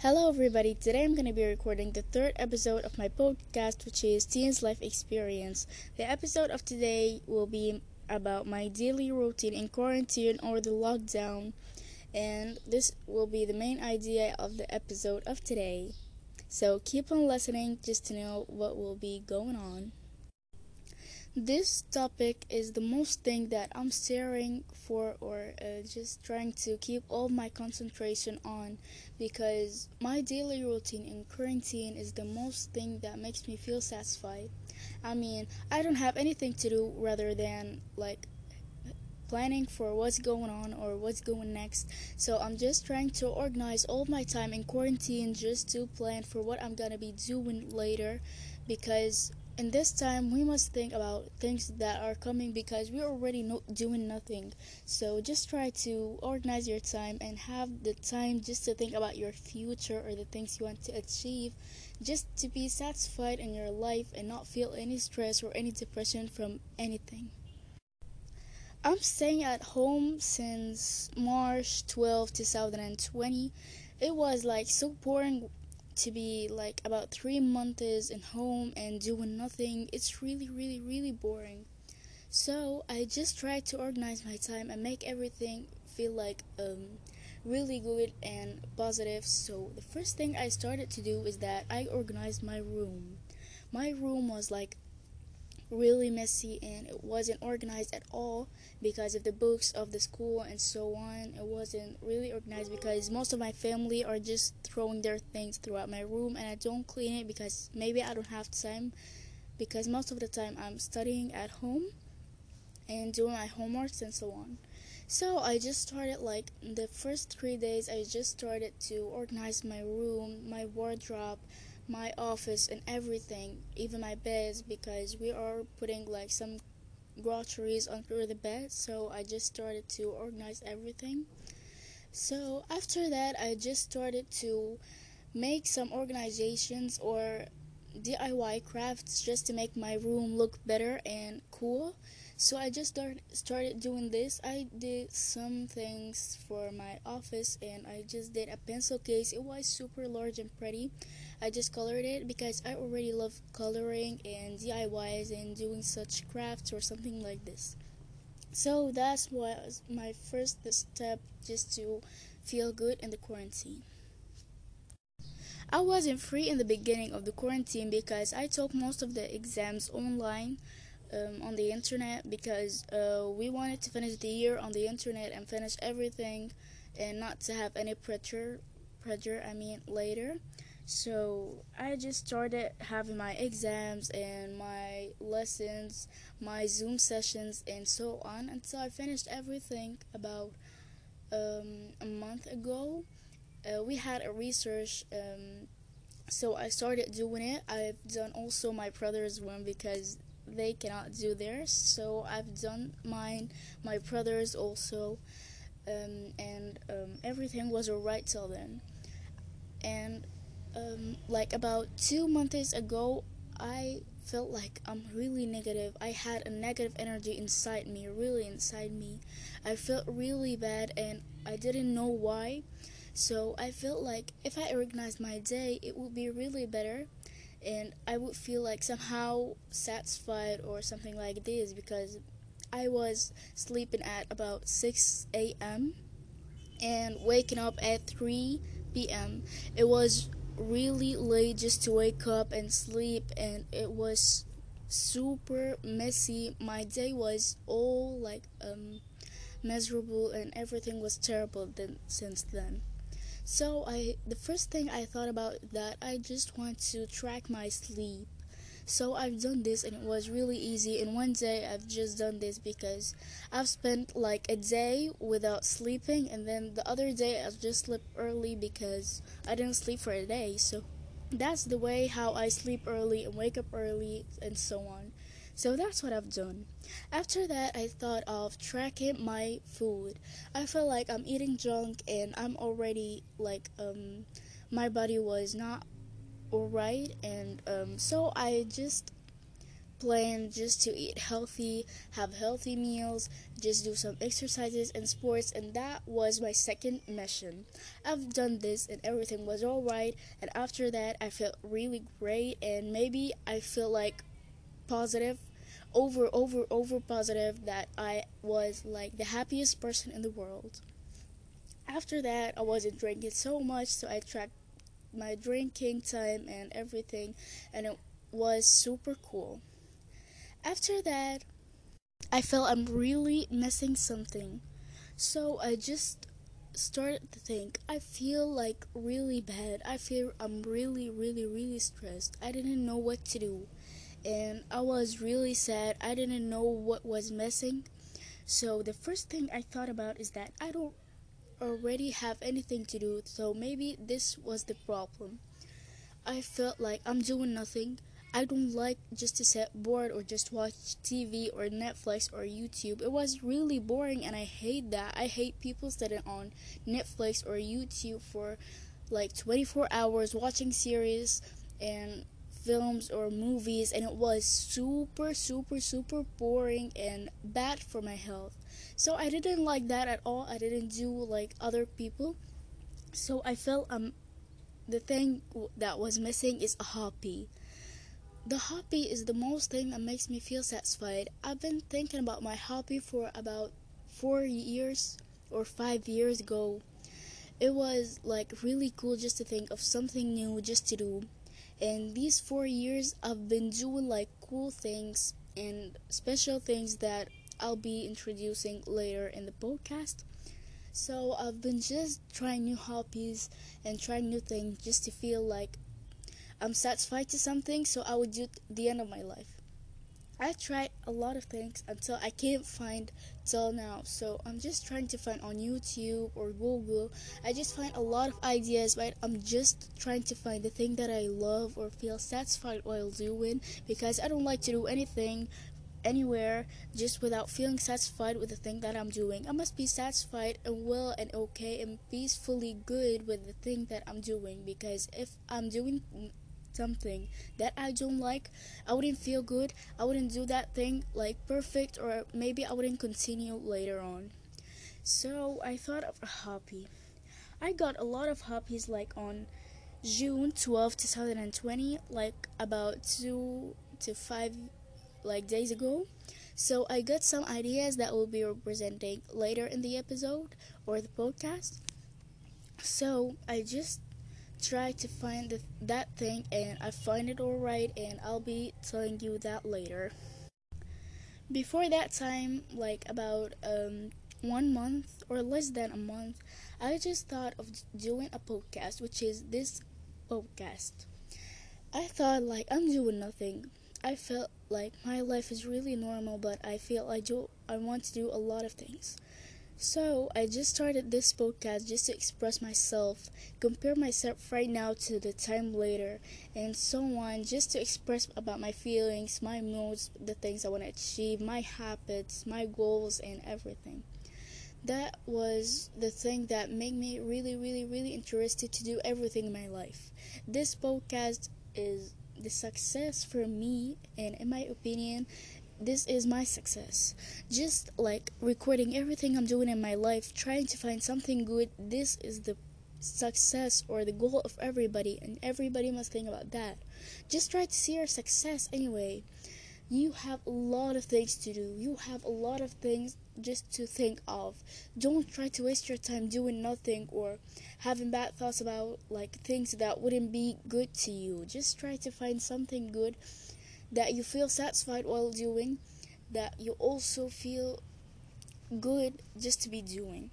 Hello, everybody. Today I'm going to be recording the third episode of my podcast, which is Teens Life Experience. The episode of today will be about my daily routine in quarantine or the lockdown, and this will be the main idea of the episode of today. So keep on listening just to know what will be going on. This topic is the most thing that I'm staring for or uh, just trying to keep all my concentration on because my daily routine in quarantine is the most thing that makes me feel satisfied. I mean, I don't have anything to do rather than like planning for what's going on or what's going next. So I'm just trying to organize all my time in quarantine just to plan for what I'm gonna be doing later because in this time we must think about things that are coming because we're already not doing nothing. So just try to organize your time and have the time just to think about your future or the things you want to achieve. Just to be satisfied in your life and not feel any stress or any depression from anything. I'm staying at home since march 12 2020 it was like so boring to be like about three months in home and doing nothing, it's really, really, really boring. So I just try to organize my time and make everything feel like um, really good and positive. So the first thing I started to do is that I organized my room. My room was like really messy and it wasn't organized at all because of the books of the school and so on. It wasn't really organized because most of my family are just throwing their things throughout my room and I don't clean it because maybe I don't have time because most of the time I'm studying at home and doing my homeworks and so on. So I just started like the first three days I just started to organize my room, my wardrobe, my office and everything, even my beds, because we are putting like some groceries under the bed. So I just started to organize everything. So after that, I just started to make some organizations or DIY crafts just to make my room look better and cool. So I just start, started doing this. I did some things for my office and I just did a pencil case. It was super large and pretty. I just colored it because I already love coloring and DIYs and doing such crafts or something like this. So that was my first step just to feel good in the quarantine. I wasn't free in the beginning of the quarantine because I took most of the exams online um, on the internet because uh, we wanted to finish the year on the internet and finish everything and not to have any pressure pressure I mean later. So I just started having my exams and my lessons my zoom sessions and so on until I finished everything about um, a month ago. Uh, we had a research um, so I started doing it. I've done also my brother's one because they cannot do theirs. So I've done mine, my brothers also, um, and um, everything was alright till then. And um, like about two months ago, I felt like I'm really negative. I had a negative energy inside me, really inside me. I felt really bad and I didn't know why. So I felt like if I organized my day, it would be really better and I would feel like somehow satisfied or something like this because I was sleeping at about 6 a.m. and waking up at 3 p.m. It was really late just to wake up and sleep, and it was super messy. My day was all like um, miserable, and everything was terrible then, since then. So I the first thing I thought about that I just want to track my sleep. So I've done this and it was really easy. In one day I've just done this because I've spent like a day without sleeping and then the other day I've just slept early because I didn't sleep for a day. So that's the way how I sleep early and wake up early and so on. So that's what I've done. After that, I thought of tracking my food. I felt like I'm eating junk and I'm already like um my body was not alright and um so I just plan just to eat healthy, have healthy meals, just do some exercises and sports, and that was my second mission. I've done this and everything was alright, and after that, I felt really great, and maybe I feel like positive. Over, over, over positive that I was like the happiest person in the world. After that, I wasn't drinking so much, so I tracked my drinking time and everything, and it was super cool. After that, I felt I'm really missing something. So I just started to think I feel like really bad. I feel I'm really, really, really stressed. I didn't know what to do. And I was really sad. I didn't know what was missing. So the first thing I thought about is that I don't already have anything to do. So maybe this was the problem. I felt like I'm doing nothing. I don't like just to sit bored or just watch TV or Netflix or YouTube. It was really boring and I hate that. I hate people sitting on Netflix or YouTube for like 24 hours watching series and films or movies and it was super super super boring and bad for my health. So I didn't like that at all. I didn't do like other people. So I felt um the thing that was missing is a hobby the hobby is the most thing that makes me feel satisfied. I've been thinking about my hobby for about four years or five years ago. It was like really cool just to think of something new just to do. And these four years, I've been doing like cool things and special things that I'll be introducing later in the podcast. So I've been just trying new hobbies and trying new things just to feel like I'm satisfied to something, so I would do the end of my life. I tried a lot of things until I can't find till now. So I'm just trying to find on YouTube or Google. I just find a lot of ideas, but I'm just trying to find the thing that I love or feel satisfied while doing because I don't like to do anything anywhere just without feeling satisfied with the thing that I'm doing. I must be satisfied and well and okay and peacefully good with the thing that I'm doing because if I'm doing something that I don't like, I wouldn't feel good. I wouldn't do that thing like perfect, or maybe I wouldn't continue later on. So I thought of a hobby. I got a lot of hobbies like on June 12, 2020, like about two to five like days ago. So I got some ideas that will be representing later in the episode or the podcast. So I just try to find the, that thing and I find it alright and I'll be telling you that later. Before that time, like about um, one month or less than a month, I just thought of doing a podcast, which is this podcast. I thought like I'm doing nothing. I felt like my life is really normal, but I feel I do I want to do a lot of things. So, I just started this podcast just to express myself, compare myself right now to the time later, and so on, just to express about my feelings, my moods, the things I want to achieve, my habits, my goals, and everything. That was the thing that made me really, really, really interested to do everything in my life. This podcast is the success for me, and in my opinion, this is my success. Just like recording everything I'm doing in my life, trying to find something good, this is the success or the goal of everybody, and everybody must think about that. Just try to see your success anyway. You have a lot of things to do, you have a lot of things just to think of. Don't try to waste your time doing nothing or having bad thoughts about like things that wouldn't be good to you. Just try to find something good that you feel satisfied while doing, that you also feel good just to be doing.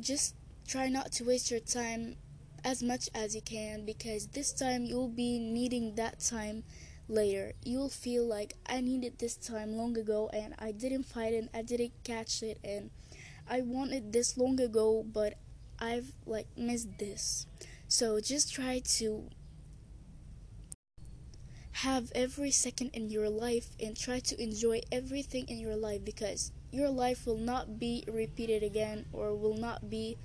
Just try not to waste your time as much as you can because this time you'll be needing that time later. You'll feel like I needed this time long ago and I didn't find it, I didn't catch it, and I wanted this long ago, but I've like missed this. So just try to have every second in your life and try to enjoy everything in your life because your life will not be repeated again or will not be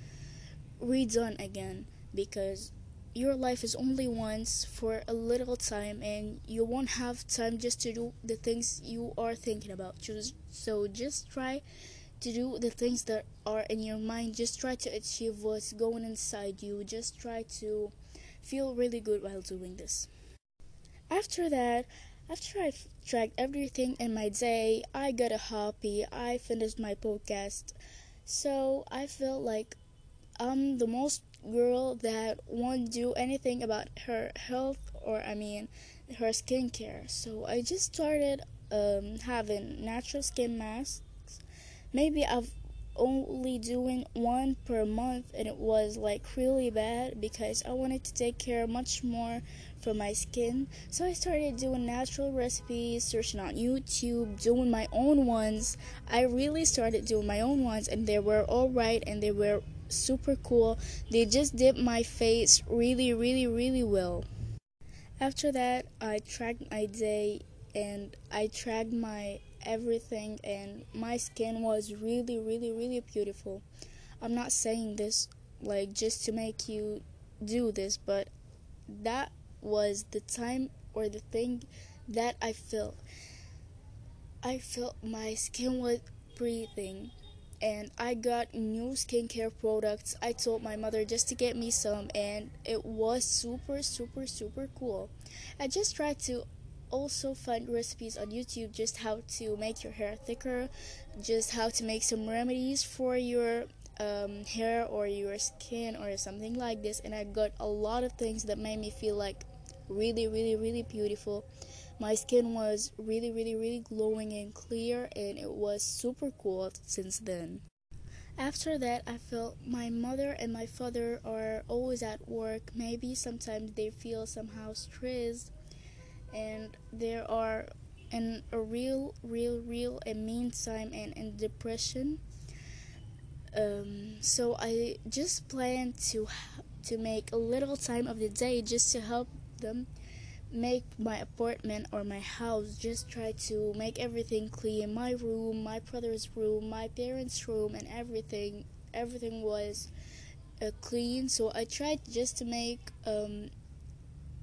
redone again because your life is only once for a little time and you won't have time just to do the things you are thinking about. So just try to do the things that are in your mind. Just try to achieve what's going inside you. Just try to feel really good while doing this after that after i tracked everything in my day i got a happy i finished my podcast so i felt like i'm the most girl that won't do anything about her health or I mean her skincare. So I just started um, having natural skin masks. Maybe I've only doing one per month and it was like really bad because I wanted to take care much more for my skin. So I started doing natural recipes, searching on YouTube, doing my own ones. I really started doing my own ones and they were all right and they were super cool. They just did my face really, really, really well. After that, I tracked my day and I tracked my everything, and my skin was really, really, really beautiful. I'm not saying this like just to make you do this, but that was the time or the thing that I felt. I felt my skin was breathing and I got new skincare products. I told my mother just to get me some, and it was super, super, super cool. I just tried to also find recipes on YouTube just how to make your hair thicker, just how to make some remedies for your um, hair or your skin or something like this, and I got a lot of things that made me feel like really, really, really beautiful. My skin was really really really glowing and clear and it was super cool since then. After that i felt my mother and my father are always at work. Maybe sometimes they feel somehow stressed and there are in a real real real and mean time and in depression um, so i just plan to to make a little time of the day just to help them make my apartment or my house. Just try to make everything clean. My room my brother's room my parents room and everything everything was uh, clean. So i tried just to make um,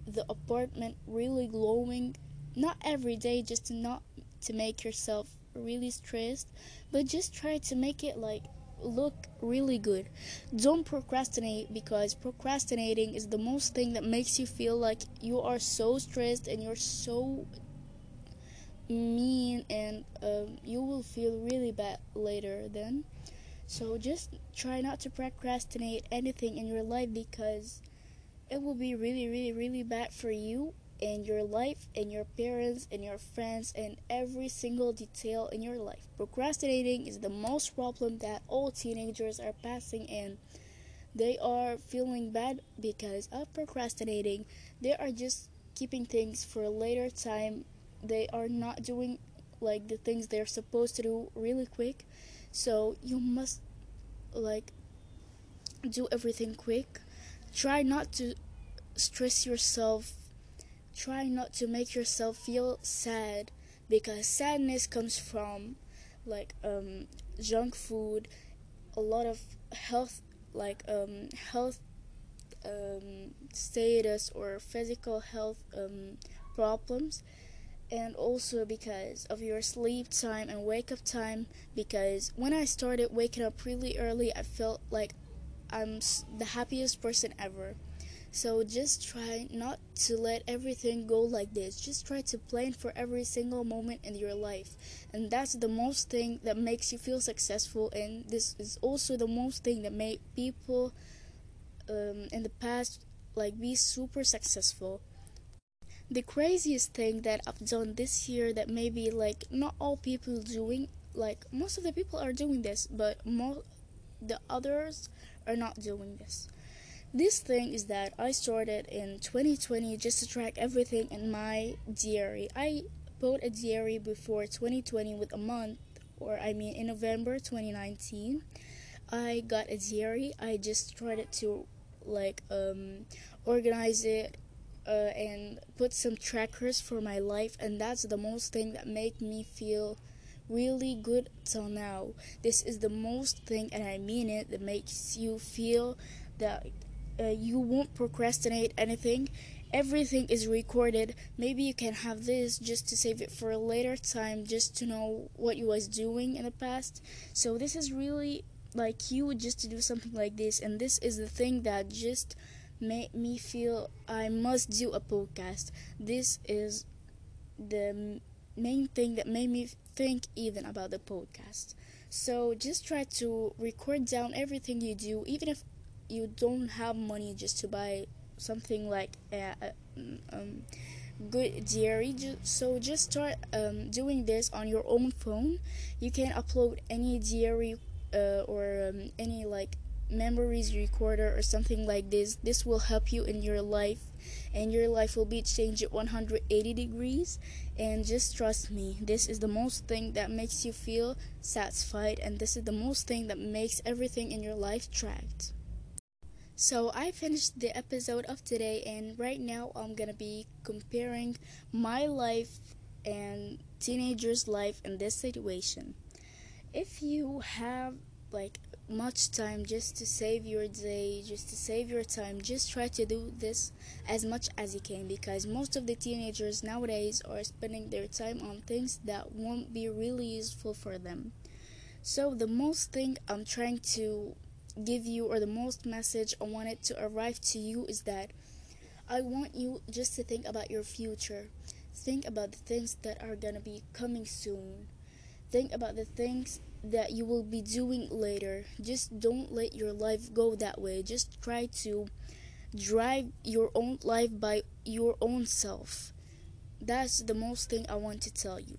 the apartment really glowing. Not every day just to not to make yourself really stressed but just try to make it like look really good. Don't procrastinate because procrastinating is the most thing that makes you feel like you are so stressed and you're so mean and um, you will feel really bad later then. So just try not to procrastinate anything in your life because it will be really, really, really bad for you in your life, in your parents, in your friends, in every single detail in your life. Procrastinating is the most problem that all teenagers are passing in. They are feeling bad because of procrastinating. They are just keeping things for a later time. They are not doing like the things they're supposed to do really quick. So you must like do everything quick. Try not to stress yourself try not to make yourself feel sad because sadness comes from like um, junk food a lot of health like um, health um, status or physical health um, problems. And also because of your sleep time and wake up time because when i started waking up really early i felt like i'm the happiest person ever so just try not to let everything go like this. Just try to plan for every single moment in your life. And that's the most thing that makes you feel successful and this is also the most thing that made people um, in the past like be super successful. The craziest thing that I've done this year that maybe like not all people doing like most of the people are doing this but more the others are not doing this this thing is that I started in 2020 just to track everything in my diary. I bought a diary before 2020 with a month, or I mean in November 2019. I got a diary. I just started to like um, organize it uh, and put some trackers for my life, and that's the most thing that made me feel really good till now. This is the most thing, and I mean it, that makes you feel that uh, you won't procrastinate anything. Everything is recorded. Maybe you can have this just to save it for a later time just to know what you was doing in the past. So this is really like huge just to do something like this. And this is the thing that just made me feel i must do a podcast. This is the main thing that made me think even about the podcast. So just try to record down everything you do even if you don't have money just to buy something like a, a um, good diary so just start um, doing this on your own phone. You can upload any diary uh, or um, any like memories recorder or something like this. This will help you in your life and your life will be changed 180 degrees. And just trust me this is the most thing that makes you feel satisfied and this is the most thing that makes everything in your life tracked so I finished the episode of today and right now I'm gonna be comparing my life and teenagers life in this situation if you have like much time just to save your day, just to save your time. Just try to do this as much as you can because most of the teenagers nowadays are spending their time on things that won't be really useful for them. So, the most thing I'm trying to give you, or the most message I wanted to arrive to you, is that I want you just to think about your future. Think about the things that are gonna be coming soon. Think about the things that you will be doing later. Just don't let your life go that way. Just try to drive your own life by your own self. That's the most thing I want to tell you.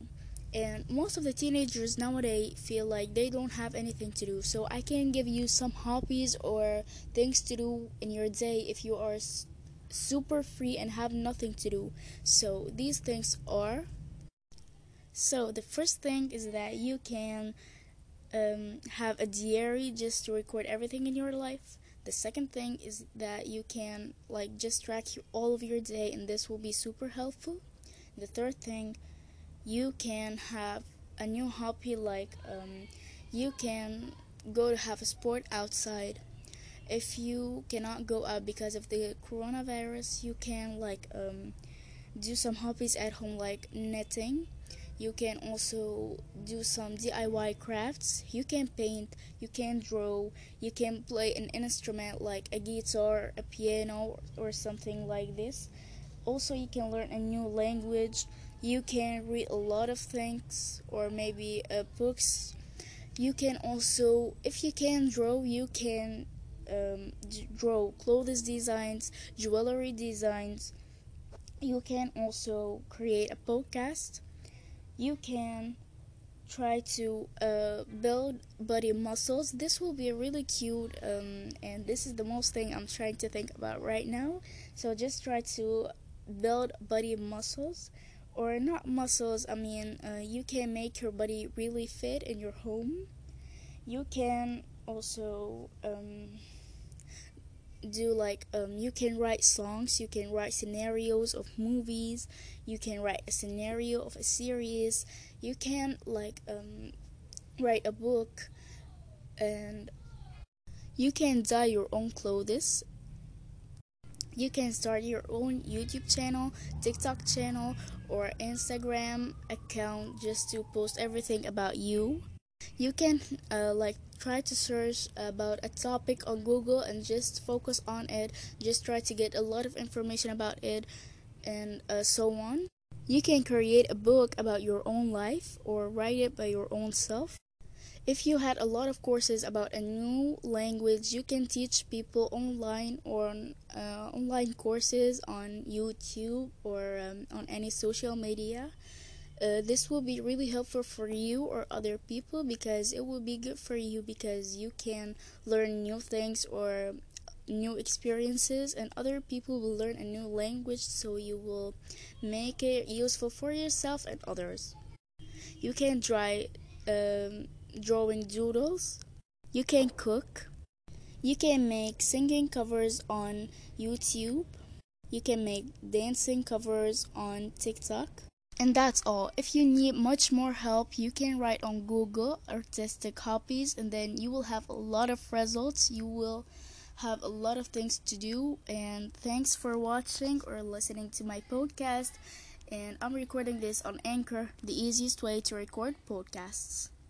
And most of the teenagers nowadays feel like they don't have anything to do. So I can give you some hobbies or things to do in your day if you are super free and have nothing to do. So these things are so the first thing is that you can um, have a diary just to record everything in your life. The second thing is that you can like just track all of your day, and this will be super helpful. The third thing, you can have a new hobby like um, you can go to have a sport outside. If you cannot go out because of the coronavirus, you can like um, do some hobbies at home like knitting you can also do some DIY crafts. You can paint, you can draw, you can play an instrument like a guitar, a piano, or something like this. Also, you can learn a new language. You can read a lot of things, or maybe uh, books. You can also, if you can draw, you can um, draw clothes designs, jewelry designs. You can also create a podcast you can try to uh, build body muscles this will be really cute um, and this is the most thing i'm trying to think about right now so just try to build body muscles or not muscles i mean uh, you can make your body really fit in your home. You can also um, do like um, you can write songs you can write scenarios of movies you can write a scenario of a series. You can like um, write a book and you can dye your own clothes. You can start your own youtube channel tiktok channel or instagram account just to post everything about you. You can uh, like try to search about a topic on google and just focus on it. Just try to get a lot of information about it and uh, so on. You can create a book about your own life or write it by your own self if you had a lot of courses about a new language you can teach people online or on uh, online courses on youtube or um, on any social media. Uh, this will be really helpful for you or other people because it will be good for you because you can learn new things or new experiences and other people will learn a new language so you will make it useful for yourself and others. You can try um, drawing doodles you can cook you can make singing covers on youtube you can make dancing covers on tiktok and that's all. If you need much more help, you can write on Google artistic hobbies and then you will have a lot of results. You will have a lot of things to do. And thanks for watching or listening to my podcast. And I'm recording this on Anchor, the easiest way to record podcasts.